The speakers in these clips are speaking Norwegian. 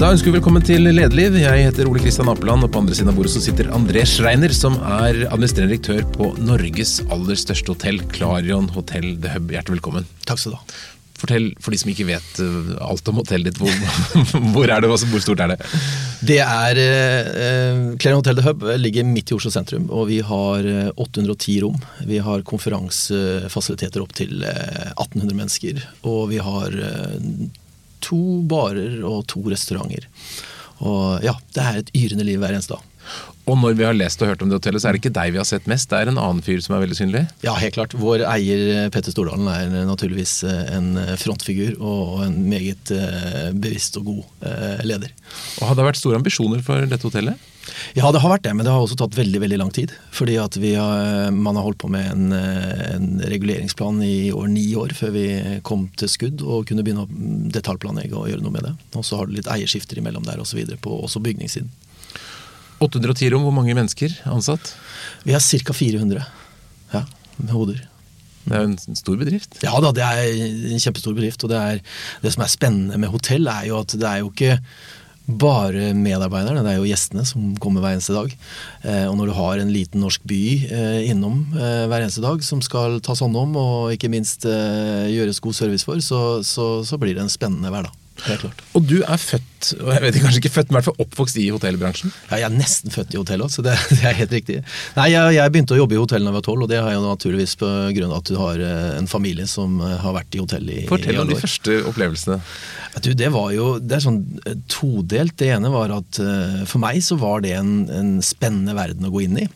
Da ønsker vi velkommen til Lederliv. Jeg heter Ole Kristian Apeland, og på andre siden av bordet så sitter André Schreiner, som er administrerende direktør på Norges aller største hotell, Clarion Hotel The Hub. Hjertelig velkommen. Takk skal du ha. Fortell for de som ikke vet uh, alt om hotellet ditt, hvor, hvor er det, og hvor stort er det? Det er eh, Clarion Hotel The Hub ligger midt i Oslo sentrum, og vi har eh, 810 rom. Vi har konferansefasiliteter opp til eh, 1800 mennesker, og vi har eh, to barer og to restauranter. Og ja, det er et yrende liv hver eneste dag. Og når vi har lest og hørt om det hotellet, så er det ikke deg vi har sett mest, det er en annen fyr som er veldig synlig? Ja, helt klart. Vår eier Petter Stordalen er naturligvis eh, en frontfigur og en meget eh, bevisst og god eh, leder. Og Har det vært store ambisjoner for dette hotellet? Ja, det har vært det, men det har også tatt veldig veldig lang tid. Fordi at har, man har holdt på med en, en, reguleringsplan i over ni år før vi kom til skudd og kunne begynne å detaljplanlegge og gjøre noe med det. Og så har du litt eierskifter imellom der osv. på også bygningssiden. 810 rom, hvor mange mennesker ansatt? Vi har ca. 400 ja, med hoder. Det er jo en stor bedrift? Ja da, det er en kjempestor bedrift. Og det, er, det som er spennende med hotell, er jo at det er jo ikke bare medarbeiderne, det er jo gjestene som kommer hver eneste dag. Eh, og når du har en liten norsk by eh, innom eh, hver eneste dag som skal tas hånd om og ikke minst gjøres god service for, så, så, så blir det en spennende hverdag. Og du er født, og jeg vet ikke, kanskje ikke født, men i hvert fall oppvokst i hotellbransjen? Ja, jeg er nesten født i hotell så det, det, er helt riktig. Nei, jeg, jeg, begynte å jobbe i hotell da jeg var tolv, og det har jeg naturligvis på grunn av at du har eh, en familie som eh, har vært i hotell i Fortell om de første opplevelsene. Du, det var jo det er sånn eh, todelt. Det ene var at for meg så var det en, en spennende verden å gå inn i.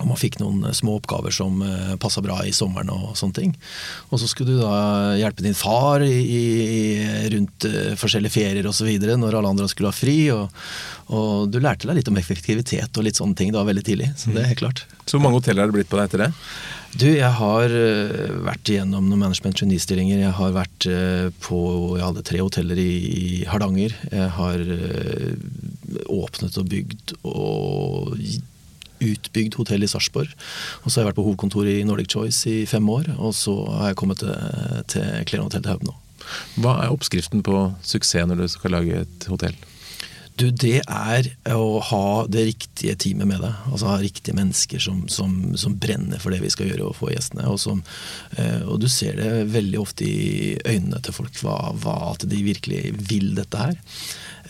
Og man fikk noen eh, små oppgaver som eh, passa bra i sommeren og sånne ting. Og så skulle du da hjelpe din far i, i, rundt uh, forskjellige ferier osv. når alle andre skulle ha fri. Og, og, du lærte deg litt om effektivitet og litt sånne ting da veldig tidlig. Så det er helt klart. Så hvor mange hoteller har det blitt på deg etter det? Du, jeg har vært igjennom noen management trainee-stillinger. Jeg har vært på Jeg hadde tre hoteller i, i Hardanger. Jeg har åpnet og bygd og utbygd hotell i Sarpsborg. Og så har jeg vært på hovedkontoret i Nordic Choice i fem år, og så har jeg kommet til, til Clarion Hotel til Haug nå. Hva er oppskriften på suksess når du skal lage et hotell? Du, det er å ha det riktige teamet med deg. Altså ha riktige mennesker som, som, som brenner for det vi skal gjøre og få gjestene. Og, som, eh, og, du ser det veldig ofte i øynene til folk, hva, hva, at de virkelig vil dette her.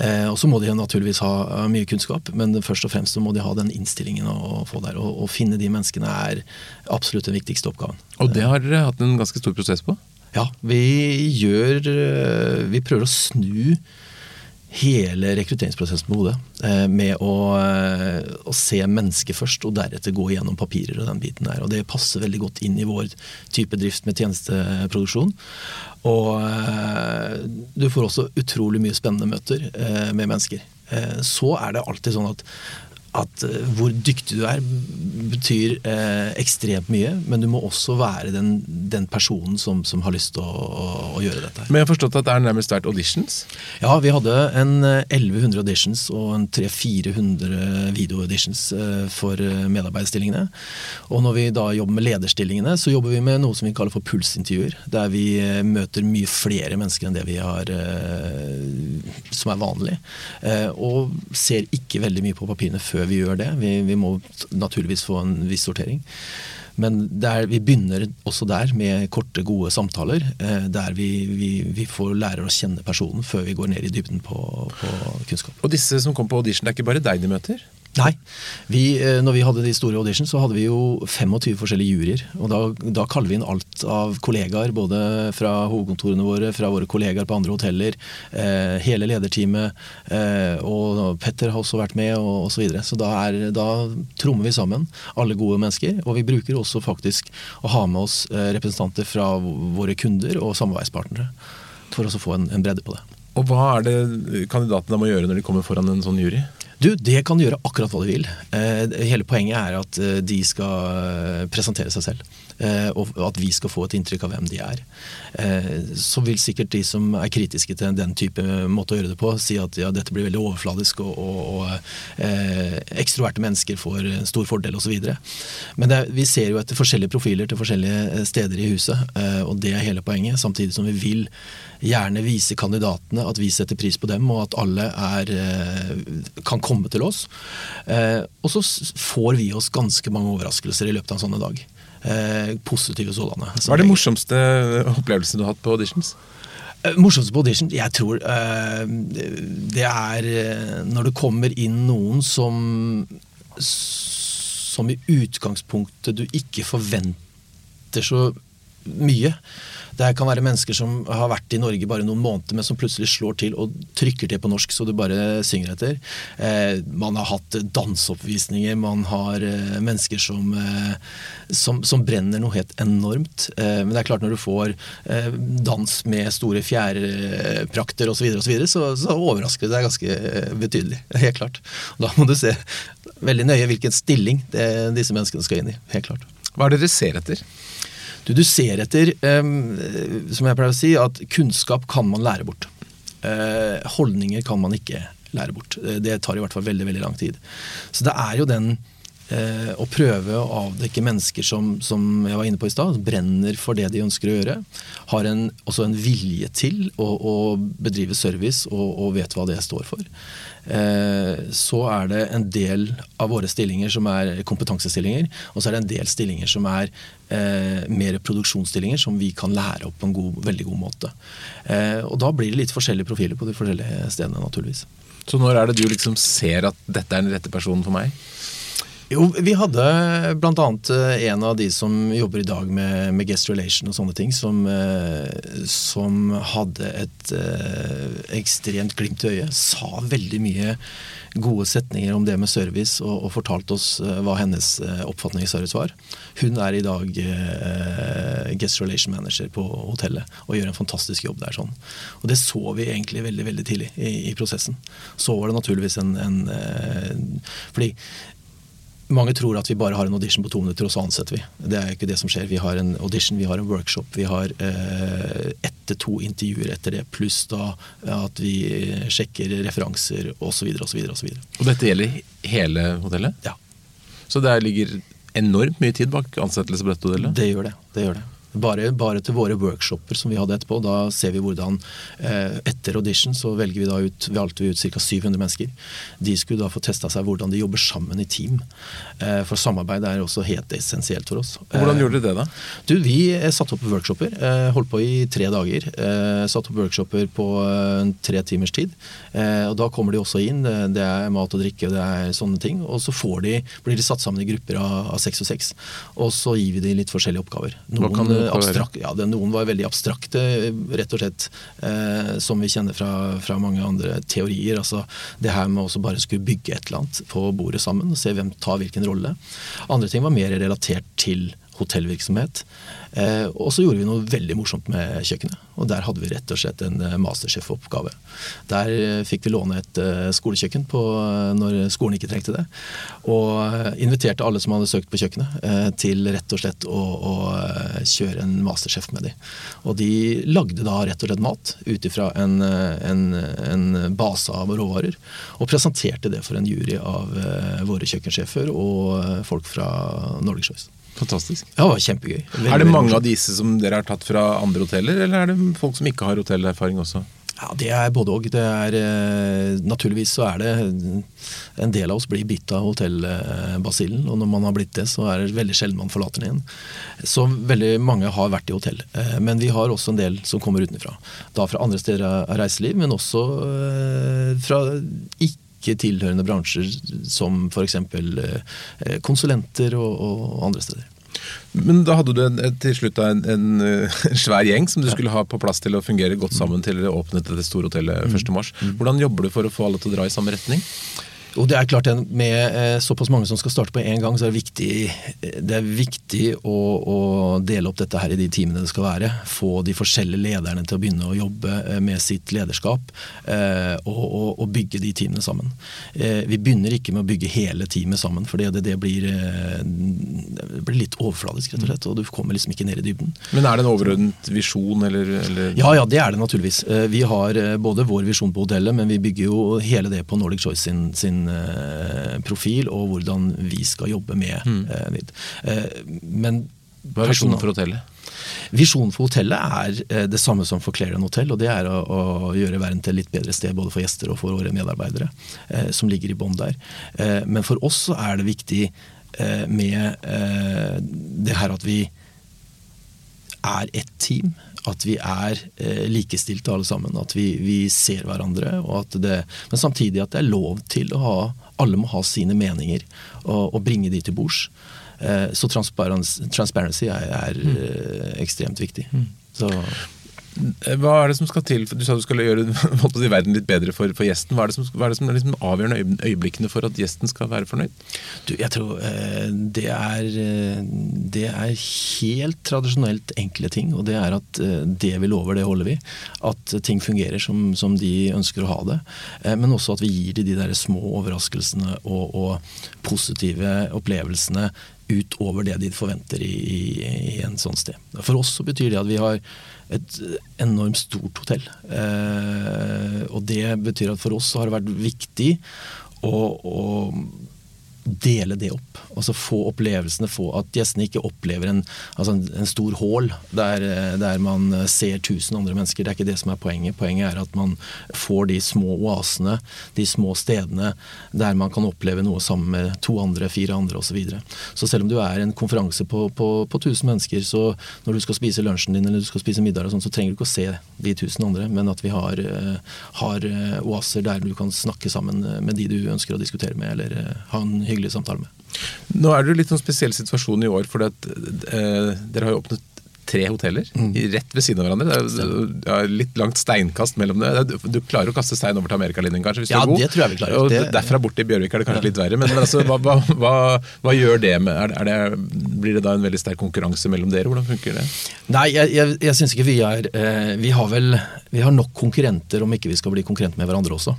Eh, og så må de naturligvis ha mye kunnskap, men først og fremst så må de ha den innstillingen å få der. Å finne de menneskene er absolutt den viktigste oppgaven. Og det har dere hatt en ganske stor prosess på? Ja, vi gjør eh, Vi prøver å snu hele rekrutteringsprosessen på hodet. Eh, med å, å, se mennesket først, og deretter gå gjennom papirer og den biten der. Og det passer veldig godt inn i vår type drift med tjenesteproduksjon. Og eh, du får også utrolig mye spennende møter eh, med mennesker. Eh, så er det alltid sånn at at uh, hvor dyktig du er, betyr eh, ekstremt mye. Men du må også være den, den personen som, som, har lyst til å, å, å, gjøre dette. Men jeg har forstått at det er nærmest vært auditions? Ja, vi hadde en 1100 eh, auditions og en 300-400 video-auditions eh, for medarbeiderstillingene. Og når vi da jobber med lederstillingene, så jobber vi med noe som vi kaller for pulsintervjuer. Der vi møter mye flere mennesker enn det vi har som er vanlig. og ser ikke veldig mye på papirene før før vi gjør det. Vi, vi må naturligvis få en viss sortering. Men der, vi begynner også der med korte, gode samtaler. Eh, der vi, vi, vi, får lære å kjenne personen før vi går ned i dybden på, på kunnskap. Og disse som kom på audition, det er ikke bare deg de møter? Nei. Vi, eh, når vi hadde de store audition, så hadde vi jo 25 forskjellige juryer. Og da, da, kaller vi inn alt av kollegaer, både fra hovedkontorene våre, fra våre kollegaer på andre hoteller, eh, hele lederteamet. Eh, og Petter har også vært med, og osv. Så, videre. så da, er, da trommer vi sammen, alle gode mennesker. Og vi bruker også faktisk å ha med oss eh, representanter fra våre kunder og samarbeidspartnere. For å få en, en bredde på det. Og Hva er det kandidatene må gjøre når de kommer foran en sånn jury? Du, Det kan de gjøre akkurat hva de vil. Eh, hele poenget er at eh, de skal eh, presentere seg selv. Eh, og at vi skal få et inntrykk av hvem de er. Eh, så vil sikkert de som er kritiske til den type måte å gjøre det på, si at ja, dette blir veldig overfladisk, og, og, og eh, ekstroverte mennesker får stor fordel osv. Men det, vi ser jo etter forskjellige profiler til forskjellige steder i huset, og det er hele poenget. Samtidig som vi vil gjerne vise kandidatene at vi setter pris på dem, og at alle er, kan komme til oss. Og så får vi oss ganske mange overraskelser i løpet av en sånn dag eh, positive sådanne. Hva er det morsomste opplevelsen du har hatt på auditions? Eh, morsomste på audition? Jeg tror eh, det er eh, når det kommer inn noen som som i utgangspunktet du ikke forventer så mye. Det kan være mennesker som har vært i Norge bare noen måneder, men som plutselig slår til og trykker til på norsk så du bare synger etter. Eh, man har hatt danseoppvisninger, man har eh, mennesker som, eh, som, som, brenner noe helt enormt. Eh, men det er klart når du får eh, dans med store fjærprakter osv., så, og så, videre, så, så overrasker det deg ganske eh, betydelig. Helt klart. Da må du se veldig nøye hvilken stilling det, disse menneskene skal inn i. Helt klart. Hva er det dere ser etter? Du, du ser etter, um, som jeg pleier å si, at kunnskap kan man lære bort. Uh, holdninger kan man ikke lære bort. Uh, det tar i hvert fall veldig veldig lang tid. Så det er jo den uh, å prøve å avdekke mennesker som, som jeg var inne på i stad, brenner for det de ønsker å gjøre. Har en, også en vilje til å, å bedrive service og, og, vet hva det står for. Uh, så er det en del av våre stillinger som er kompetansestillinger, og så er det en del stillinger som er eh, mer produksjonsstillinger som vi kan lære opp på en god, veldig god måte. Eh, og da blir det litt forskjellige profiler på de forskjellige stedene, naturligvis. Så når er det du liksom ser at dette er den rette personen for meg? Jo, vi hadde bl.a. Eh, en av de som jobber i dag med, med guest relation og sånne ting, som, eh, som hadde et eh, ekstremt glimt i øyet. Sa veldig mye gode setninger om det med service, og, og fortalte oss hva hennes oppfatning i service var. Hun er i dag guest relation manager på hotellet og gjør en fantastisk jobb der. sånn. Og Det så vi egentlig veldig veldig tidlig i, i prosessen. Så var det naturligvis en, en fordi mange tror at vi bare har en audition på to minutter, og så ansetter vi. Det er ikke det som skjer. Vi har en audition, vi har en workshop, vi har eh, ett til to intervjuer etter det, pluss da at vi sjekker referanser osv. osv. Og dette gjelder hele hotellet? Ja. Så der ligger enormt mye tid bak ansettelse på dette hotellet? Det gjør det. det, gjør det. Bare, bare, til våre workshoper som vi hadde etterpå. Da ser vi hvordan eh, Etter audition så velger vi da ut, vi valgte ut ca. 700 mennesker. De skulle da få testa seg hvordan de jobber sammen i team. Eh, for samarbeid er også helt essensielt for oss. Hvordan gjorde dere det, da? Du, Vi eh, satte opp workshoper. Eh, holdt på i tre dager. Eh, satte opp workshoper på tre timers tid. og Da kommer de også inn. Det er mat og drikke det er sånne ting. Og så de, blir de satt sammen i grupper av, av seks og seks. Og så gir vi de litt forskjellige oppgaver. Noen abstrakt, ja, det, noen var veldig abstrakte, rett og slett. Eh, som vi kjenner fra, fra, mange andre teorier. altså Det her med å bare skulle bygge et eller annet på bordet sammen og se hvem tar hvilken rolle. Andre ting var mer relatert til hotellvirksomhet. Eh, og så gjorde vi noe veldig morsomt med kjøkkenet. Og der hadde vi rett og slett en eh, masterchef-oppgave. Der eh, fikk vi låne et skolekjøkken på, når skolen ikke trengte det. Og inviterte alle som hadde søkt på kjøkkenet, til rett og slett å, å kjøre en masterchef med dem. Og de lagde da rett og slett mat ut ifra en, en, en, base av råvarer. Og presenterte det for en jury av våre kjøkkensjefer og folk fra Nordic Choice. Fantastisk. Ja, det var kjempegøy. Veldig, er det mange av disse som dere har tatt fra andre hoteller, eller er det folk som ikke har hotellerfaring også? Ja, Det er både òg. Eh, naturligvis så er det En del av oss blir bitt av hotellbasillen, og når man har blitt det, så er det veldig sjelden man forlater den igjen. Så veldig mange har vært i hotell. Eh, men vi har også en del som kommer utenfra. Da fra andre steder av reiseliv, men også eh, fra ikke tilhørende bransjer som f.eks. Eh, konsulenter og, og andre steder. Men da hadde du en, til slutt en, en, en, svær gjeng som du skulle ha på plass til å fungere godt sammen til dere åpnet dette store hotellet 1.3. Mm. mm. Hvordan jobber du for å få alle til å dra i samme retning? Og det er klart Med eh, såpass mange som skal starte på én gang, så er det viktig, det er viktig å, å, dele opp dette her i de teamene det skal være. Få de forskjellige lederne til å begynne å jobbe eh, med sitt lederskap. Eh, og, og, og, bygge de teamene sammen. Vi begynner ikke med å bygge hele teamet sammen, for det, det, blir, det blir litt overfladisk, rett og slett. Og du kommer liksom ikke ned i dybden. Men er det en overordnet visjon, eller, eller? Ja, ja, det er det naturligvis. Vi har både vår visjon på hotellet, men vi bygger jo hele det på Nordic Choice sin, sin Eh, profil og hvordan vi skal jobbe med mm. Eh, men Hva er visjonen for hotellet? Visjonen for hotellet er eh, det samme som for Clarion Hotel. og Det er å, å, gjøre verden til et litt bedre sted både for gjester og for våre medarbeidere. Eh, som ligger i bånn der. Eh, men for oss så er det viktig eh, med det her at vi er ett team. At vi er eh, likestilte alle sammen. At vi, vi ser hverandre. Det, men samtidig at det er lov til å ha Alle må ha sine meninger og, og bringe de til bords. Eh, så transparency, transparency er, er mm. eh, ekstremt viktig. Mm. Så hva er det som skal til? Du sa du skulle gjøre si, verden litt bedre for, for, gjesten. Hva er det som, er det som er liksom avgjørende øyeblikkene for at gjesten skal være fornøyd? Du, jeg tror eh, det, er, eh, det er helt tradisjonelt enkle ting. Og det er at eh, det vi lover, det holder vi. At ting fungerer som, som de ønsker å ha det. Men også at vi gir dem de der små overraskelsene og, og positive opplevelsene utover det de forventer i, i, i en sånn sted. For oss så betyr det at vi har et enormt stort hotell. Eh, og det betyr at for oss har det vært viktig å, å dele det opp. Altså Få opplevelsene, få at gjestene ikke opplever en, altså en, en stor hall der, der, man ser tusen andre mennesker. Det er ikke det som er poenget. Poenget er at man får de små oasene, de små stedene der man kan oppleve noe sammen med to andre, fire andre osv. Så, videre. så selv om du er en konferanse på, på, på 1000 mennesker, så når du skal spise lunsjen din eller du skal spise middag, og sånt, så trenger du ikke å se de tusen andre, men at vi har, uh, har oaser der du kan snakke sammen med de du ønsker å diskutere med, eller ha en hyggelig samtale med. Nå er det jo litt en spesiell situasjon i år, for eh, dere har jo åpnet tre hoteller mm. rett ved siden av hverandre. Det er, litt langt steinkast mellom det. Du klarer å kaste stein over til Amerikalinjen, kanskje? hvis ja, du er god. Det tror jeg vi klarer. Og det... Derfra bort til Bjørvik er det kanskje litt verre. Men, men altså, hva, hva, hva, hva, gjør det med er det, er det, Blir det da en veldig sterk konkurranse mellom dere? Hvordan funker det? Nei, jeg, jeg, jeg syns ikke vi er eh, Vi har vel vi har nok konkurrenter om ikke vi skal bli konkurrenter med hverandre også.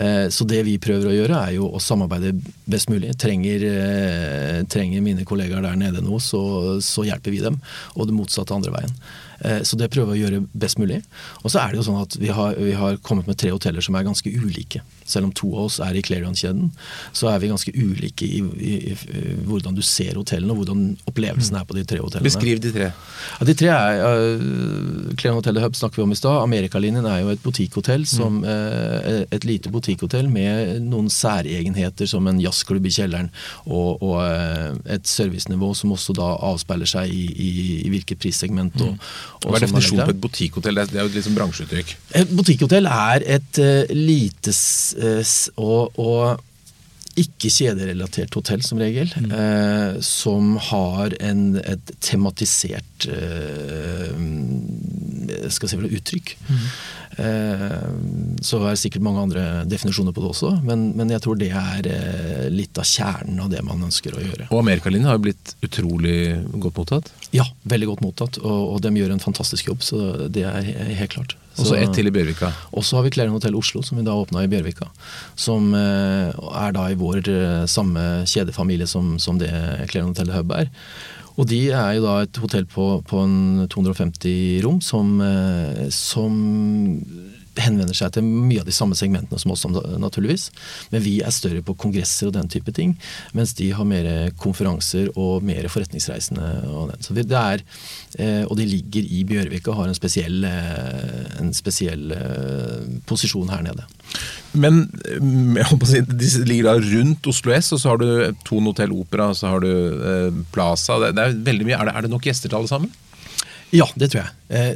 Eh, så det vi prøver å gjøre, er jo å samarbeide best mulig. Trenger, eh, trenger mine kollegaer der nede noe, så, så hjelper vi dem. Og det motsatte andre veien. Eh, så det prøver vi å gjøre best mulig. Og så er det jo sånn at vi har, vi har, kommet med tre hoteller som er ganske ulike. Selv om to av oss er i Clarion-kjeden, så er vi ganske ulike i, i, i, hvordan du ser hotellene og hvordan opplevelsen er på de tre hotellene. Beskriv de tre. Ja, de tre er uh, Clarion Hotel Hub snakker vi om i stad. Amerikalinjen er jo et butikkhotell, som, uh, et lite butikkhotell med noen særegenheter som en jazzklubb i kjelleren, og, og uh, et servicenivå som også da avspeiler seg i, i, i hvilket prissegment. Og, mm. Hva er definisjonen på et butikkhotell? Det er jo et liksom bransjeuttrykk. Et butikkhotell er et uh, lite og, og, ikke kjederelatert hotell, som regel. Mm. Eh, som har en, et tematisert skal si vel, uttrykk. Mm. Eh, så er det sikkert mange andre definisjoner på det også, men, men jeg tror det er eh, litt av kjernen av det man ønsker å gjøre. Og Amerikalinjen har jo blitt utrolig godt mottatt? Ja, veldig godt mottatt, og, og de gjør en fantastisk jobb, så det er helt klart. Og så ett til i Bjørvika? Og så har vi Clarion Hotell Oslo, som vi da åpna i Bjørvika. Som eh, er da i vår samme kjedefamilie som, som det Clarion Hotell Hub er. Og de er jo da et hotell på, på en 250 rom som, eh, som henvender seg til mye av de samme segmentene som oss, naturligvis. Men vi er større på kongresser og den type ting. Mens de har mer konferanser og mer forretningsreisende. Og, Så det er, eh, og de ligger i Bjørvika og har en spesiell, eh, en spesiell posisjon her nede. Men si, de ligger da rundt Oslo S, og så har du Thon Hotell Opera, og så har du eh, Plaza. Det, det, er veldig mye. Er det, er det nok gjester til alle sammen? Ja, det tror jeg. Eh,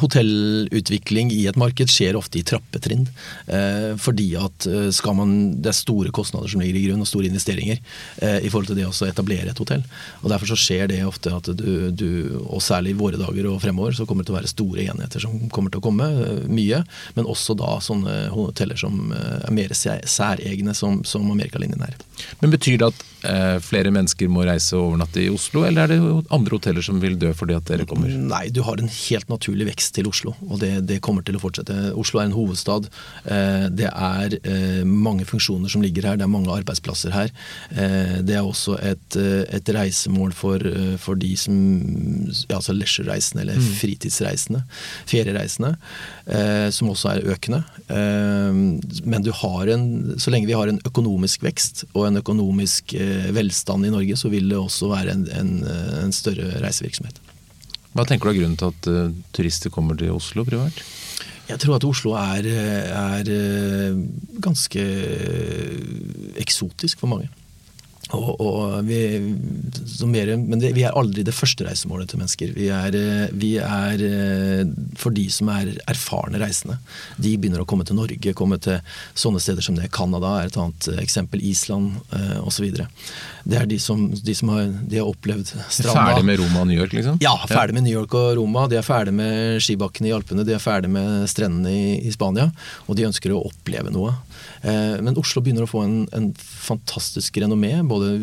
hotellutvikling i et marked skjer ofte i trappetrinn. Eh, fordi at eh, skal man, det er store kostnader som ligger i grunn, og store investeringer eh, i forhold til det å etablere et hotell. Og Derfor så skjer det ofte at du, du, og særlig i våre dager og fremover, så kommer det til å være store enheter som kommer til å komme. Mye. Men også da sånne hoteller som er mer særegne, som, som Amerikalinjen er. Men Betyr det at eh, flere mennesker må reise og overnatte i Oslo, eller er det andre hoteller som vil dø fordi at dere kommer? Nei, du har en helt naturlig vekst til Oslo, og det, det kommer til å fortsette. Oslo er en hovedstad. Eh, det er eh, mange funksjoner som ligger her, det er mange arbeidsplasser her. Eh, det er også et, et reisemål for, for, de som ja, altså leisure-reisende, eller mm. fritidsreisende, feriereisende, som også er økende. men du har en, så lenge vi har en økonomisk vekst og en økonomisk velstand i Norge, så vil det også være en, en, en større reisevirksomhet. Hva tenker du er grunnen til at uh, turister kommer til Oslo privat? Jeg tror at Oslo er, er uh, ganske eksotisk for mange. Og, og vi, mer, men det, vi er aldri det første reisemålet til mennesker. Vi er, vi er, for de som er erfarne reisende. De begynner å komme til Norge, komme til sånne steder som det. Canada er et annet eksempel. Island eh, osv. Det er de som, de som har, de har, opplevd stranda. Ferdig med Roma og New York, liksom? Ja, ferdig med New York og Roma. De er ferdig med skibakkene i Alpene, de er ferdig med strendene i, i Spania. Og de ønsker å oppleve noe. Eh, men Oslo begynner å få en, en, fantastisk renommé, både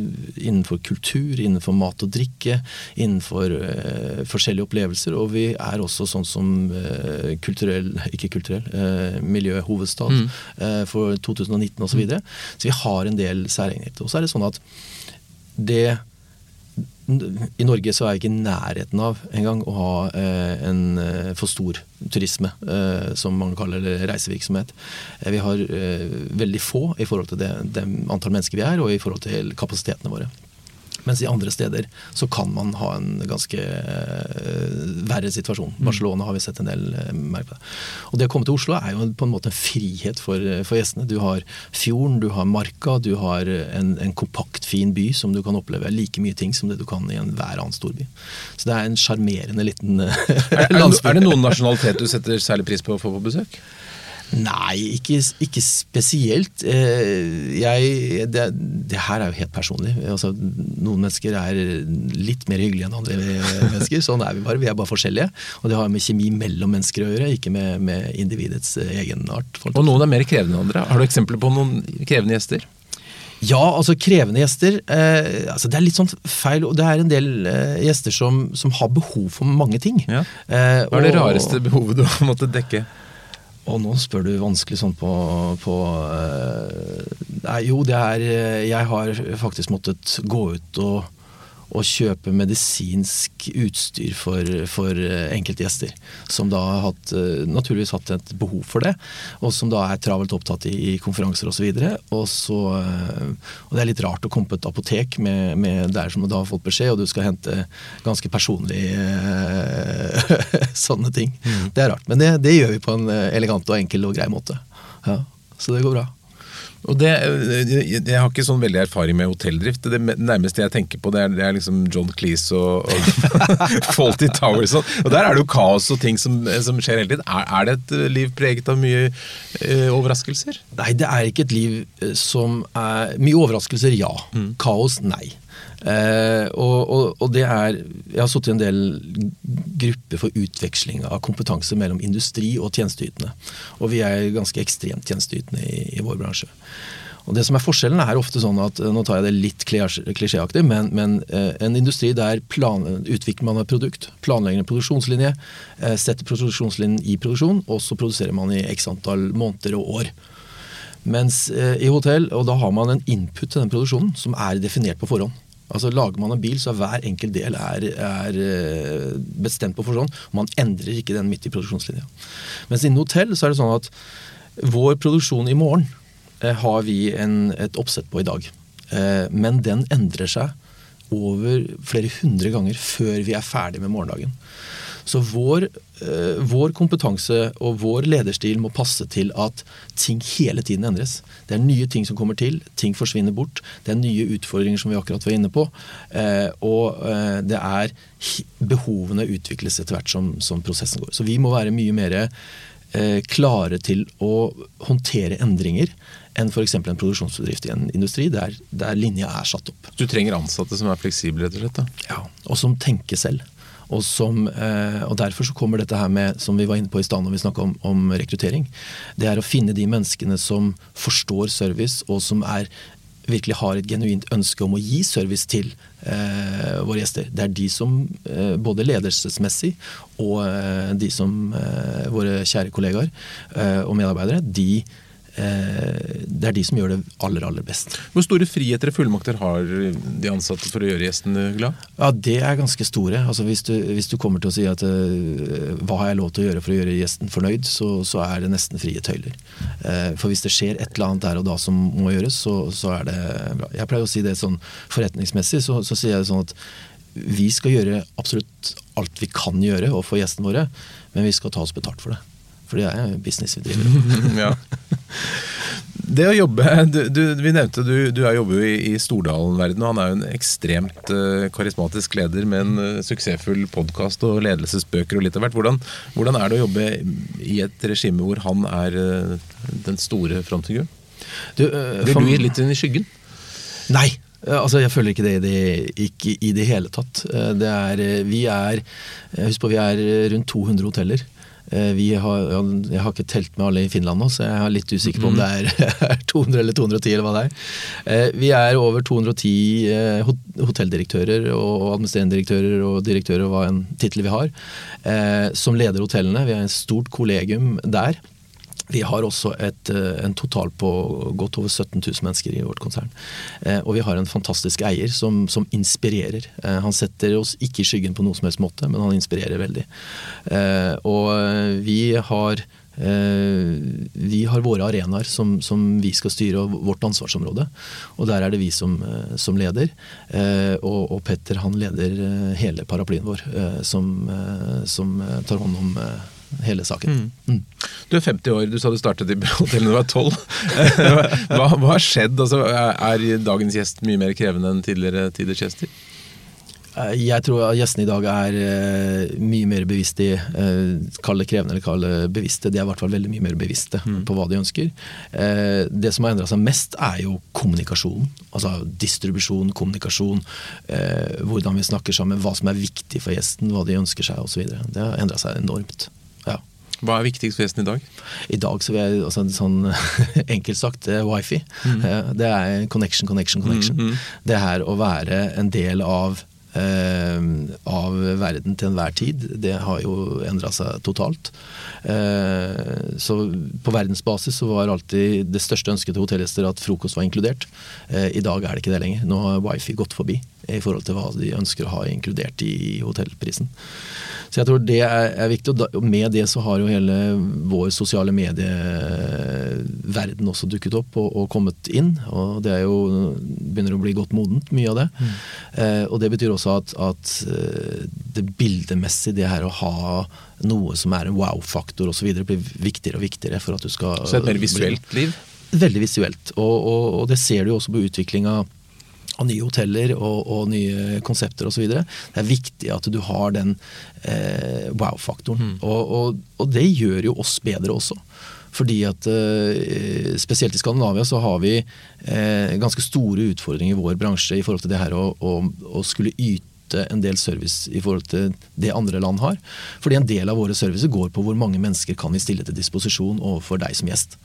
innenfor kultur, innenfor mat og drikke, innenfor uh, forskjellige opplevelser. Og vi er også sånn som uh, kulturell, ikke kulturell, uh, miljøhovedstad mm. for 2019 osv. Så, videre. så vi har en del særegenheter. Og så er det sånn at det i Norge så er jeg ikke i nærheten av engang å ha eh, en eh, for stor turisme, eh, som man kaller det, reisevirksomhet. Eh, vi har eh, veldig få i forhold til det, det antall mennesker vi er, og i forhold til kapasitetene våre. Mens i andre steder så kan man ha en ganske uh, verre situasjon. Mm. Barcelona har vi sett en del uh, merke på det. Og det å komme til Oslo er jo på en måte en frihet for, eh, for gjestene. Du har fjorden, du har marka, du har en, en, kompakt, fin by som du kan oppleve like mye ting som det du kan i enhver annen storby. Så det er en sjarmerende liten uh, landsby. Er, er det noen nasjonalitet du setter særlig pris på å få på besøk? Nei, ikke, ikke spesielt. Eh, jeg, det, det, her er jo helt personlig. Altså, noen mennesker er litt mer hyggelige enn andre mennesker. Sånn er vi bare. Vi er bare forskjellige. Og det har med kjemi mellom mennesker å gjøre, ikke med, med individets egenart. Og noen er mer krevende enn andre. Har du eksempler på noen krevende gjester? Ja, altså krevende gjester. Eh, altså det er litt sånn feil. Det er en del eh, gjester som, som, har behov for mange ting. Ja. Eh, Hva er det rareste behovet du har måttet dekke? Og nå spør du vanskelig sånn på, på uh, Nei, jo, det er Jeg har faktisk måttet gå ut og å kjøpe medisinsk utstyr for, for eh, enkelte gjester. Som da har hatt, eh, naturligvis hatt et behov for det, og som da er travelt opptatt i, i konferanser osv. Og, så eh, og det er litt rart å komme på et apotek med, med der som du har fått beskjed, og du skal hente ganske personlig sånne ting. Mm. Det er rart. Men det, det, gjør vi på en elegant og enkel og grei måte. Ja, så det går bra. Og det, Jeg har ikke sånn veldig erfaring med hotelldrift. Det nærmeste jeg tenker på, det er, det er liksom John Cleese og, og Faulty Towers. Og Der er det jo kaos og ting som, som skjer hele tiden. Er, er, det et liv preget av mye eh, overraskelser? Nei, det er ikke et liv eh, som er Mye overraskelser, ja. Mm. Kaos, nei. Eh, og, og, og, det er Jeg har sittet i en del grupper for utveksling av kompetanse mellom industri og tjenesteytende. Og vi er ganske ekstremt tjenesteytende i, i, vår bransje. Og det som er Forskjellen er ofte sånn at nå tar jeg det litt klisjéaktig, men, men eh, en industri der plan, utvikler man et produkt, planlegger en produksjonslinje, eh, setter produksjonslinjen i produksjon, og så produserer man i x antall måneder og år. Mens eh, i hotell, og da har man en input til den produksjonen som er definert på forhånd. Altså Lager man en bil, så er hver enkelt del er, er eh, bestemt på forhånd. Man endrer ikke den midt i produksjonslinja. Mens innen hotell så er det sånn at vår produksjon i morgen eh, har vi en, et oppsett på i dag. Eh, men den endrer seg over flere hundre ganger før vi er ferdig med morgendagen. Så vår, eh, vår kompetanse og vår lederstil må passe til at ting hele tiden endres. Det er nye ting som kommer til, ting forsvinner bort. Det er nye utfordringer som vi akkurat var inne på. Eh, og eh, det er behovene utvikles etter hvert som, som prosessen går. Så vi må være mye mer klare til å håndtere endringer enn f.eks. en produksjonsbedrift i en industri der, der, linja er satt opp. Du trenger ansatte som er fleksible, rett og slett? Da. Ja, og som tenker selv. Og, som, eh, og, Derfor så kommer dette her med, som vi var inne på i stad når vi snakka om, om, rekruttering. Det er å finne de menneskene som forstår service, og som er, virkelig har et genuint ønske om å gi service til eh, våre gjester. Det er de som, eh, både ledelsesmessig og eh, de som eh, våre kjære kollegaer eh, og medarbeidere, de det er de som gjør det aller aller best. Hvor store friheter og fullmakter har de ansatte for å gjøre gjestene glad? Ja, Det er ganske store. Altså hvis, du, hvis du kommer til å si at uh, hva har jeg lov til å gjøre for å gjøre gjesten fornøyd, så, så er det nesten frie tøyler. Uh, for hvis det skjer et eller annet der og da som må gjøres, så, så er det bra. Jeg pleier å si det sånn forretningsmessig, så, så sier jeg sånn at vi skal gjøre absolutt alt vi kan gjøre overfor gjestene våre, men vi skal ta oss betalt for det. For det er jo business vi driver ja. Det å jobbe, du, du, Vi nevnte du, du jobber jo i, i Stordalen-verdenen. Han er jo en ekstremt uh, karismatisk leder med en uh, suksessfull podkast og ledelsesbøker og litt av hvert. Hvordan, hvordan, er det å jobbe i et regime hvor han er uh, den store frontfiguren? Du, Vil du gi litt inn i skyggen? Nei. Altså, Jeg føler ikke det, det ikke i det hele tatt. Det er, vi er Husk på, vi er rundt 200 hoteller. Eh, vi har, jeg har ikke telt med alle i Finland nå, så jeg er litt usikker på om det er 200 eller 210 eller hva det er. Eh, vi er over 210 eh, hotelldirektører og administrerende direktører og direktører, hva en tittel vi har, som leder hotellene. Vi har en stort kollegium der. Vi har også et, eh, en total på godt over 17 000 mennesker i vårt konsern. Eh, og vi har en fantastisk eier som, som, inspirerer. Eh, han setter oss ikke i skyggen på noe som helst måte, men han inspirerer veldig. Og vi har vi har våre arenaer som, som, vi skal styre, og vårt ansvarsområde. Og der er det vi som, som leder. Og, og, Petter han leder hele paraplyen vår, som, som tar hånd om hele saken. Mm. Mm. Du er 50 år, du sa du startet i hotellet da du var 12. hva, hva, har skjedd? Altså, er dagens gjest mye mer krevende enn tidligere tiders gjester? Eh, jeg tror gjestene i dag er uh, mye mer bevisste uh, Kall det krevende eller kall det bevisste. De er i hvert fall veldig mye mer bevisste mm. på hva de ønsker. Det som har endra seg mest, er jo kommunikasjonen. Altså distribusjon, kommunikasjon. hvordan vi snakker sammen, hva som er viktig for gjesten, hva de ønsker seg osv. Det har endra seg enormt. Hva er viktigst for gjesten i dag? I dag så vil jeg altså, sånn enkelt sagt er wifi. Mm. Det er connection, connection, connection. Mm, mm. Det her å være en del av eh, av verden til enhver tid, det har jo endra seg totalt. Eh, så på verdensbasis så var alltid det største ønsket til hotellgjester at frokost var inkludert. Eh, I dag er det ikke det lenger. Nå har wifi gått forbi i forhold til hva de ønsker å ha inkludert i hotellprisen. Så jeg tror det er, er viktig. Og med det så har jo hele vår sosiale medieverden også dukket opp og, og, kommet inn. Og det er jo, begynner å bli godt modent, mye av det. Mm. Eh, og det betyr også at, at eh, det bildemessige, det her å ha noe som er en wow-faktor osv., blir viktigere og viktigere for at du skal Så et mer visuelt liv? Veldig visuelt. Og, og, og det ser du jo også på utviklinga av nye hoteller og, og nye konsepter osv. Det er viktig at du har den eh, wow-faktoren. Mm. Og, og, og, det gjør jo oss bedre også. Fordi at eh, Spesielt i Skandinavia så har vi eh, ganske store utfordringer i vår bransje i forhold til det her å, å, å skulle yte en del service i forhold til det andre land har. Fordi en del av våre servicer går på hvor mange mennesker kan vi stille til disposisjon overfor deg som gjest.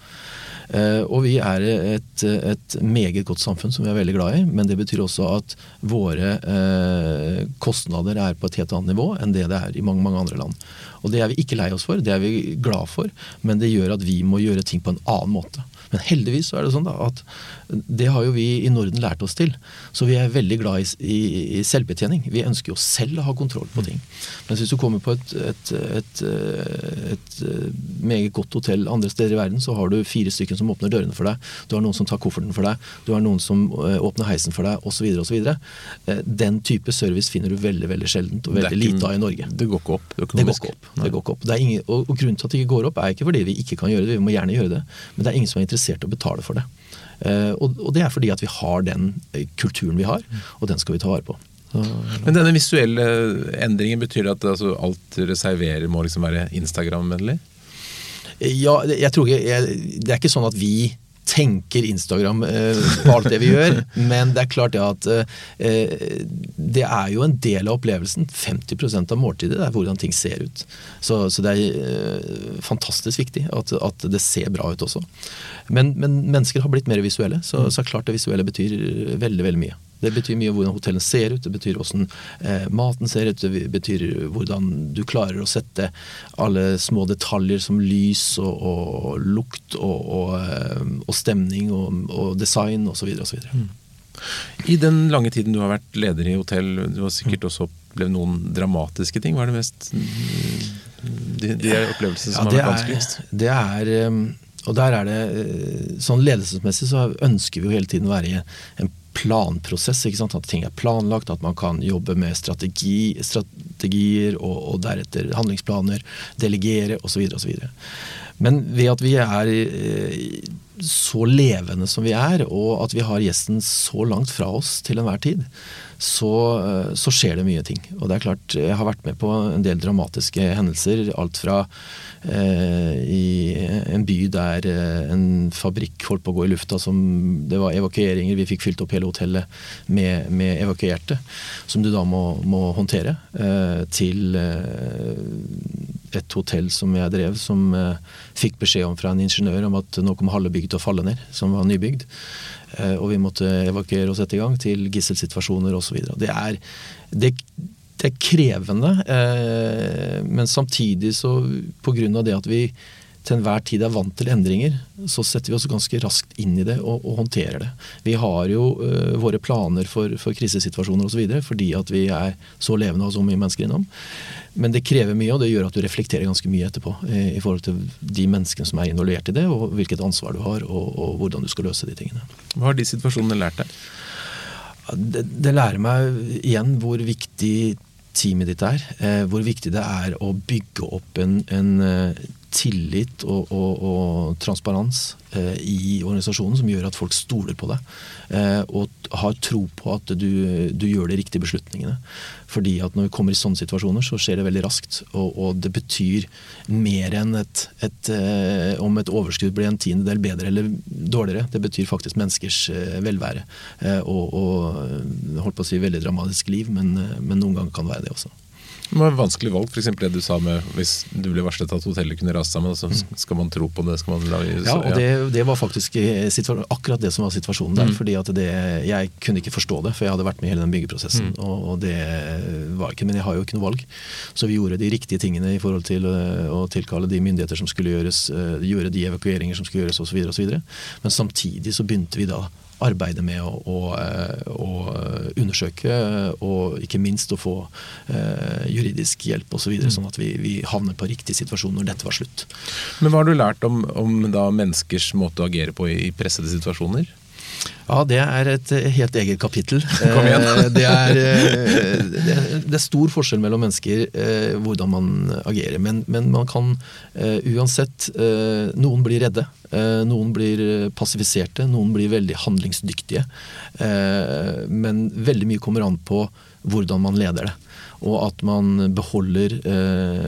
Eh, og vi er et, et, meget godt samfunn som vi er veldig glad i, men det betyr også at våre eh, kostnader er på et helt annet nivå enn det det er i mange, mange andre land. Og det er vi ikke lei oss for, det er vi glad for, men det gjør at vi må gjøre ting på en annen måte. Men heldigvis så er det sånn da, at det har jo vi i Norden lært oss til. Så vi er veldig glad i, i, i selvbetjening. Vi ønsker jo selv å ha kontroll på ting. Mens hvis du kommer på et, et, et, et, meget godt hotell andre steder i verden, så har du fire stykker mennesker som åpner dørene for deg, du har noen som tar kofferten for deg, du har noen som eh, åpner heisen for deg, osv. osv. Eh, den type service finner du veldig veldig sjeldent og veldig lite av i Norge. Det går ikke opp det går ikke opp. Det går ikke opp. Ingen, og, og, grunnen til at det ikke går opp, er ikke fordi vi ikke kan gjøre det, vi må gjerne gjøre det, men det er ingen som er interessert i å betale for det. Uh, og, og, det er fordi at vi har den kulturen vi har, og den skal vi ta vare på. Men denne visuelle endringen, betyr det at altså, alt reserverer må liksom være Instagram-vennlig? Ja, jeg tror ikke jeg, Det er ikke sånn at vi tenker Instagram eh, på alt det vi gjør, men det er klart det at eh, det er jo en del av opplevelsen. 50% av måltidet er hvordan ting ser ut. Så, så det er eh, fantastisk viktig at, at, det ser bra ut også. Men, men mennesker har blitt mer visuelle, så, så klart det visuelle betyr veldig, veldig mye. Det betyr mye hvordan hotellene ser ut, det betyr hvordan eh, maten ser ut, det betyr hvordan du klarer å sette alle små detaljer som lys og, og lukt og, og, eh, og, stemning og, og design osv. osv. Mm. I den lange tiden du har vært leder i hotell, du har sikkert mm. også opplevd noen dramatiske ting. Hva er det mest de, de opplevelsene som ja, har vært vanskeligst? Det er, eh, og der er det eh, Sånn ledelsesmessig så ønsker vi jo hele tiden å være i en planprosess. At ting er planlagt, at man kan jobbe med strategi, strategier og, og, deretter handlingsplaner, delegere osv. osv. Men ved at vi er så levende som vi er, og at vi har gjesten så langt fra oss til enhver tid, så, eh, så, skjer det mye ting. Og det er klart, Jeg har vært med på en del dramatiske hendelser. Alt fra eh, i en by der eh, en fabrikk holdt på å gå i lufta, som det var evakueringer. Vi fikk fylt opp hele hotellet med, med evakuerte, som du da må, må håndtere. Eh, til eh, et hotell som jeg drev, som eh, fikk beskjed om fra en ingeniør om at nå kom halve bygget til å falle ned, som var nybygd. Eh, og vi måtte evakuere og sette i gang til gisselsituasjoner osv. Det, er, det, det er krevende, eh, men samtidig så pga. det at vi til enhver tid er vant til endringer, så setter vi oss ganske raskt inn i det og, og håndterer det. Vi har jo uh, våre planer for, for krisesituasjoner osv. fordi at vi er så levende og så mye mennesker innom. Men det krever mye, og det gjør at du reflekterer ganske mye etterpå i, forhold til de menneskene som er involvert i det, og hvilket ansvar du har, og, og hvordan du skal løse de tingene. Hva har de situasjonene lært deg? Det, det, lærer meg igjen hvor viktig teamet ditt er. Eh, hvor viktig det er å bygge opp en, en eh, tillit og, og, og transparens eh, i organisasjonen som gjør at folk stoler på deg. Eh, og har tro på at du, du, gjør de riktige beslutningene. Fordi at når vi kommer i sånne situasjoner, så skjer det veldig raskt. Og, og det betyr mer enn et, et, eh, om et overskudd blir en tiendedel bedre eller dårligere. Det betyr faktisk menneskers eh, velvære. Eh, og, og holdt på å si veldig dramatisk liv, men, eh, men noen ganger kan det være det også. Det var et vanskelig valg, f.eks. det du sa med hvis du ble varslet at hotellet kunne rase sammen. Så skal man tro på det? skal man så, Ja, og det, det, var faktisk akkurat det som var situasjonen der. Mm. fordi at det, Jeg kunne ikke forstå det, for jeg hadde vært med i hele den byggeprosessen. Mm. Og, og, det var ikke, Men jeg har jo ikke noe valg. Så vi gjorde de riktige tingene i forhold til uh, å tilkalle de myndigheter som skulle gjøres, gjøre de evakueringer som skulle gjøres osv. Men samtidig så begynte vi da arbeide med å, å, eh, å, undersøke, og ikke minst å få eh, juridisk hjelp osv., så videre, mm. sånn at vi, vi, havner på riktig situasjon når dette var slutt. Men Hva har du lært om, om menneskers måte å agere på i, i pressede situasjoner? Ja, det er et helt eget kapittel. Kom igjen. Eh, det, er, eh, det, er, stor forskjell mellom mennesker eh, hvordan man agerer. Men, men man kan uansett Noen blir redde. Noen blir passifiserte. Noen blir veldig handlingsdyktige. Men veldig mye kommer an på hvordan man leder det. Og at man beholder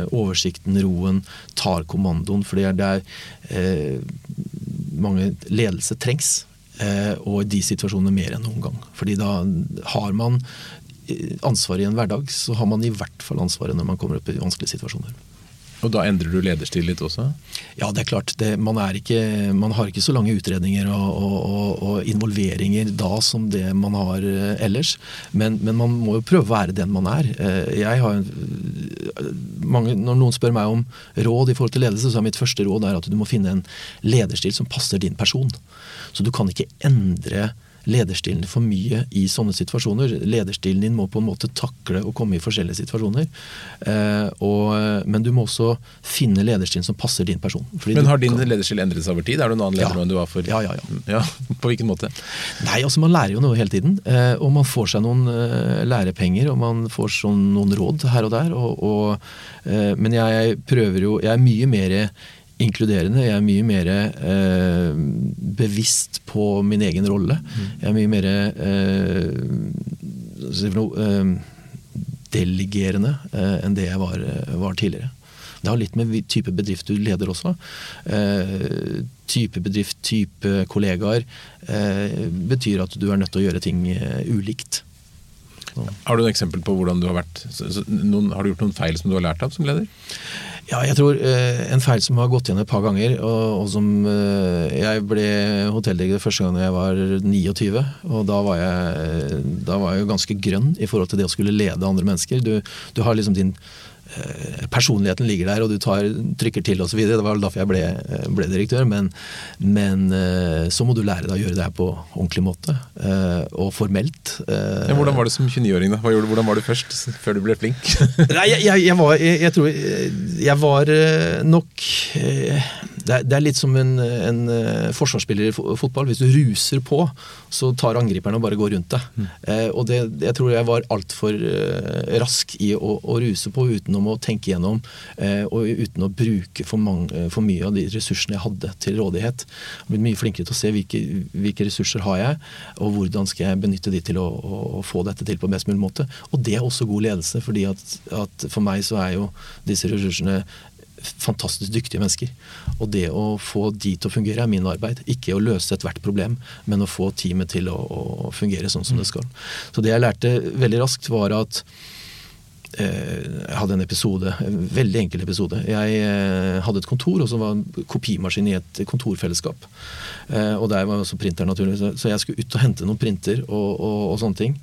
oversikten, roen, tar kommandoen. For det er der mange ledelse trengs. Eh, og i de situasjonene mer enn noen gang. Fordi da har man eh, ansvaret i en hverdag, så har man i hvert fall ansvaret når man kommer opp i vanskelige situasjoner. Og da endrer du lederstil litt også? Ja, det er klart. Det, man, er ikke, man, har ikke så lange utredninger og, og, og, og, involveringer da som det man har eh, ellers. Men, men, man må jo prøve å være den man er. Jeg har mange, Når noen spør meg om råd i forhold til ledelse, så er mitt første råd at du må finne en lederstil som passer din person. Så du kan ikke endre lederstilen for mye i sånne situasjoner. Lederstilen din må på en måte takle å komme i forskjellige situasjoner. Eh, og, men du må også finne lederstilen som passer din person. Men har din kan... lederstil endret seg over tid? Er du en annen leder ja. enn du var for ja, ja, ja. ja, På hvilken måte? Nei, altså Man lærer jo noe hele tiden. Eh, og man får seg noen eh, lærepenger, og man får sånn, noen råd her og der. Og, og, eh, men jeg prøver jo Jeg er mye mer inkluderende. Jeg er mye mer eh, bevisst på min egen rolle. Mm. Jeg er mye mer eh, eh, delegerende eh, enn det jeg var, var, tidligere. Det har litt med type bedrift du leder også. Eh, type bedrift, type kollegaer eh, betyr at du er nødt til å gjøre ting ulikt. Har du et eksempel på hvordan du har vært noen, Har du gjort noen feil som du har lært av som leder? Ja, jeg tror eh, en feil som har gått igjen et par ganger, og, og som eh, Jeg ble hotelldirektør første gang jeg var 29, og da var, jeg, da var jeg jo ganske grønn i forhold til det å skulle lede andre mennesker. Du, du har liksom din Eh, personligheten ligger der, og du tar, trykker til osv. Det var derfor jeg ble, eh, ble direktør. Men, men, eh, så må du lære deg å gjøre det her på ordentlig måte, og formelt. Ja, hvordan var det som 29-åring? da? Hvordan var du først, før du ble flink? Nei, jeg, jeg, jeg, var jeg, tror jeg var nok det er, det er, litt som en, en forsvarsspiller i fotball. Hvis du ruser på, så tar angriperne og bare går rundt deg. Mm. og det, jeg tror jeg var altfor rask i å, å ruse på uten å tenke gjennom, eh, og uten å bruke for, mange, eh, for, mye av de ressursene jeg hadde til rådighet. Jeg har blitt mye flinkere til å se hvilke, hvilke, ressurser har jeg, og hvordan skal jeg benytte de til å, å, å, få dette til på best mulig måte. Og det er også god ledelse, fordi at, at for meg så er jo disse ressursene fantastisk dyktige mennesker. Og det å få de til å fungere er min arbeid. Ikke å løse ethvert problem, men å få teamet til å, å fungere sånn som det skal. Så det jeg lærte veldig raskt, var at Eh, jeg hadde en episode, en veldig enkel episode. Jeg eh, hadde et kontor, og så var en kopimaskin i et kontorfellesskap. Eh, og der var også printer, naturlig. Så jeg skulle ut og hente noen printer og, og, og sånne ting.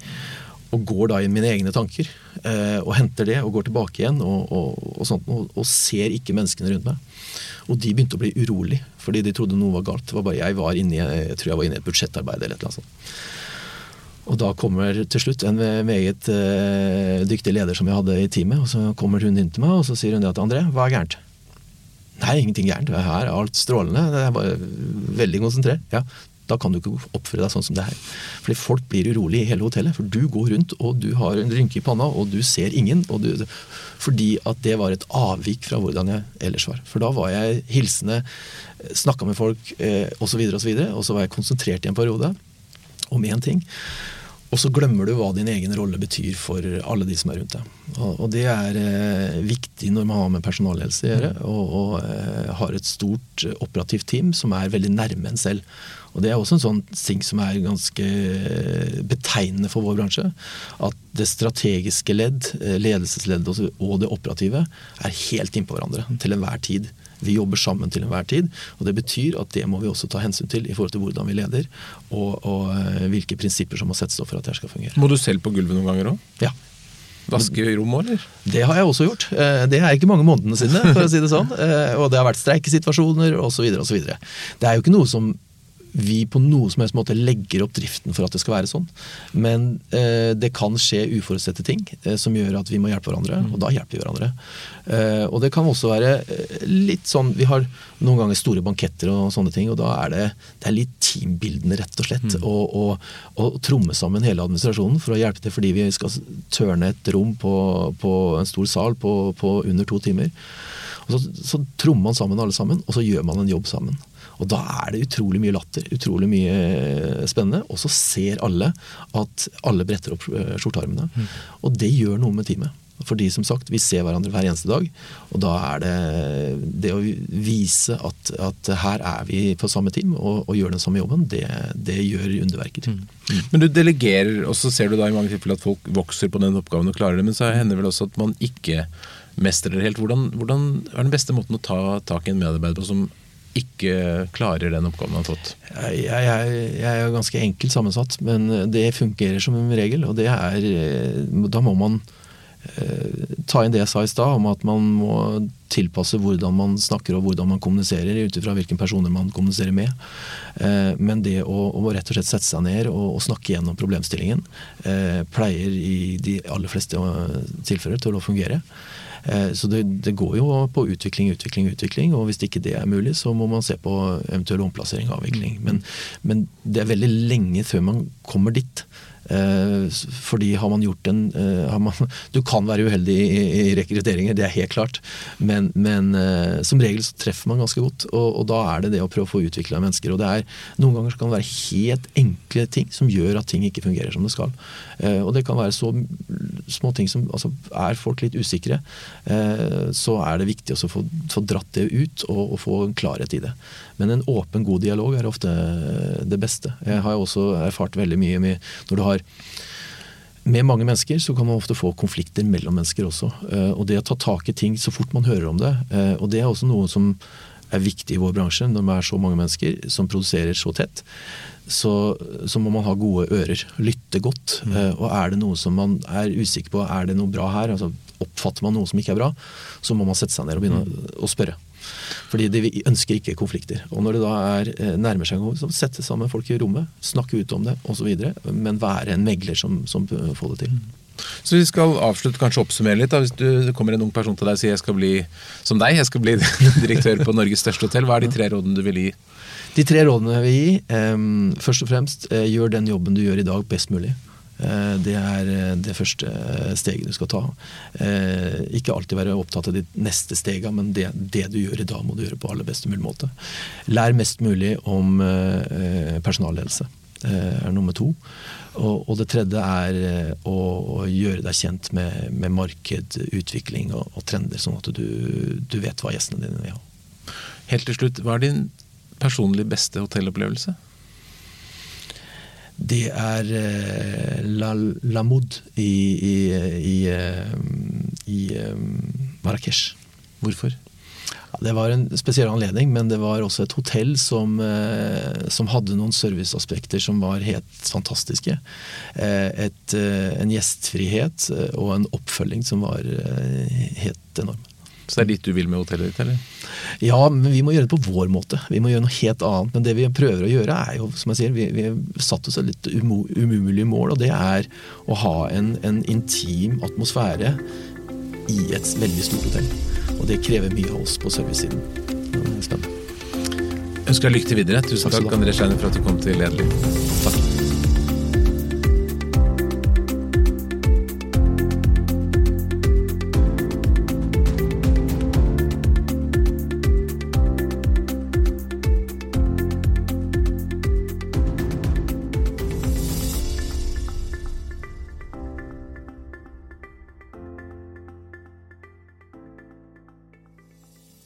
Og går da i mine egne tanker. Og henter det og går tilbake igjen og, og sånt, og, ser ikke menneskene rundt meg. Og de begynte å bli urolig, fordi de trodde noe var galt. Var bare jeg var inne jeg tror jeg var inne i et budsjettarbeid eller et eller annet sånt. Og da kommer til slutt en meget uh, dyktig leder som jeg hadde i teamet, og så kommer hun inn til meg og så sier hun det til André, hva er gærent? Nei, ingenting gærent. Her er alt strålende. Det er bare veldig konsentrert. Ja, da kan du ikke oppføre deg sånn som det her. Fordi folk blir urolig i hele hotellet. For du går rundt og du har en rynke i panna og du ser ingen. Du, fordi at det var et avvik fra hvordan jeg ellers var. For da var jeg hilsende, snakka med folk eh, osv. Og, så videre, og, så var jeg konsentrert i en periode om én ting. Og så glemmer du hva din egen rolle betyr for alle de som er rundt deg. Og, og det er eh, viktig når man har med personalhelse å gjøre, og, og eh, har et stort operativt team som er veldig nærme en selv. Og Det er også en sånn ting som er ganske betegnende for vår bransje. At det strategiske ledd, ledelsesleddet ledelsesledd og det operative er helt innpå hverandre til enhver tid. Vi jobber sammen til enhver tid. og Det betyr at det må vi også ta hensyn til i forhold til hvordan vi leder, og, og uh, hvilke prinsipper som må settes opp for at det skal fungere. Må du selv på gulvet noen ganger òg? Ja. Vaske rom eller? Det har jeg også gjort. Eh, det er ikke mange månedene siden, for å si det sånn. Eh, og det har vært streikesituasjoner osv. osv. Det er jo ikke noe som vi på noe som helst måte legger opp driften for at det skal være sånn. Men eh, det kan skje uforutsette ting eh, som gjør at vi må hjelpe hverandre, og da hjelper vi hverandre. Eh, og det kan også være eh, litt sånn Vi har noen ganger store banketter og sånne ting, og da er det, det er litt teambildende, rett og slett. Mm. Å tromme sammen hele administrasjonen for å hjelpe til, fordi vi skal tørne et rom på, på en stor sal på, på under to timer. Og så, så trommer man sammen alle sammen, og så gjør man en jobb sammen. Og da er det utrolig mye latter, utrolig mye eh, spennende. Og så ser alle at alle bretter opp eh, skjortearmene. Mm. Og det gjør noe med teamet. Fordi som sagt, vi ser hverandre hver eneste dag. Og da er det det å vise at, at her er vi på samme team og, og gjør den samme jobben, det, det gjør underverker. Mm. Men du delegerer, og så ser du da i mange tilfeller at folk vokser på den oppgaven og klarer det. Men så hender det vel også at man ikke mestrer det helt. Hvordan, hvordan er den beste måten å ta tak i en medarbeider på som ikke klarer den oppgaven han har fått? Jeg, jeg, jeg er ganske enkelt sammensatt, men det fungerer som en regel. Og er Da må man ta inn det jeg sa i stad, om at man må tilpasse hvordan man snakker og hvordan man kommuniserer, ut ifra hvilke personer man kommuniserer med. Eh, men det å, å, rett og slett sette seg ned og, og snakke gjennom problemstillingen eh, pleier i de aller fleste eh, tilfeller til å fungere. Eh, så det, det, går jo på utvikling, utvikling, utvikling. Og hvis ikke det er mulig, så må man se på eventuell omplassering og avvikling. Men, men det er veldig lenge før man kommer dit. Eh, fordi har man gjort en eh, man, Du kan være uheldig i, i, rekrutteringer, det er helt klart. Men, men eh, som regel så treffer man ganske godt. Og, og, da er det det å prøve å få utvikla mennesker. Og det er, noen ganger kan det være helt enkle ting som gjør at ting ikke fungerer som det skal. og det kan være så små ting som altså, Er folk litt usikre, så er det viktig å få, få, dratt det ut og, og få klarhet i det. Men en åpen, god dialog er ofte det beste. Jeg har også erfart veldig mye med når du har med mange mennesker så kan man ofte få konflikter mellom mennesker også. Eh, og det å ta tak i ting så fort man hører om det, eh, og det er også noe som er viktig i vår bransje når det er så mange mennesker som produserer så tett. Så, så må man ha gode ører, lytte godt. Mm. Eh, og er det noe som man er usikker på, er det noe bra her, altså oppfatter man noe som ikke er bra, så må man sette seg ned og begynne mm. å spørre. Fordi de ønsker ikke konflikter. Og når det da er, eh, nærmer seg en gang, så sette sammen folk i rommet, snakke ut om det osv. Men være en megler som, som får det til. Så vi skal avslutte, kanskje oppsummere litt. Da. Hvis du, kommer en ung person til deg og sier jeg skal bli som deg, jeg skal bli direktør på Norges største hotell. Hva er de tre rådene du vil gi? De tre rådene jeg vil gi, um, først og fremst, uh, gjør den jobben du gjør i dag best mulig. Eh, det er eh, det første steget du skal ta. Eh, ikke alltid være opptatt av de neste stegene, men det, det, du gjør i dag, må du gjøre på aller beste mulig måte. Lær mest mulig om personalledelse. er nummer to. Og, det tredje er å, gjøre deg kjent med, med marked, utvikling og, og, trender, sånn at du, du vet hva gjestene dine vil ha. Helt til slutt, hva er din personlig beste hotellopplevelse? Det er uh, La, La i, i, i, uh, i um, Marrakech. Hvorfor? Det var en spesiell anledning, men det var også et hotell som, som hadde noen serviceaspekter som var helt fantastiske. Et, en gjestfrihet og en oppfølging som var helt enorm. Så det er dit du vil med hotellet ditt, eller? Ja, men vi må gjøre det på vår måte. Vi må gjøre noe helt annet. Men det vi prøver å gjøre, er jo, som jeg sier, vi, vi satt oss et litt umulig mål, og det er å ha en, en intim atmosfære i et veldig stort hotell. Og det krever mye av oss på servicesiden. Spennende. Jeg ønsker deg lykke til videre. Tusen takk, takk André Scheiner, for at du kom til Lederliv. Takk.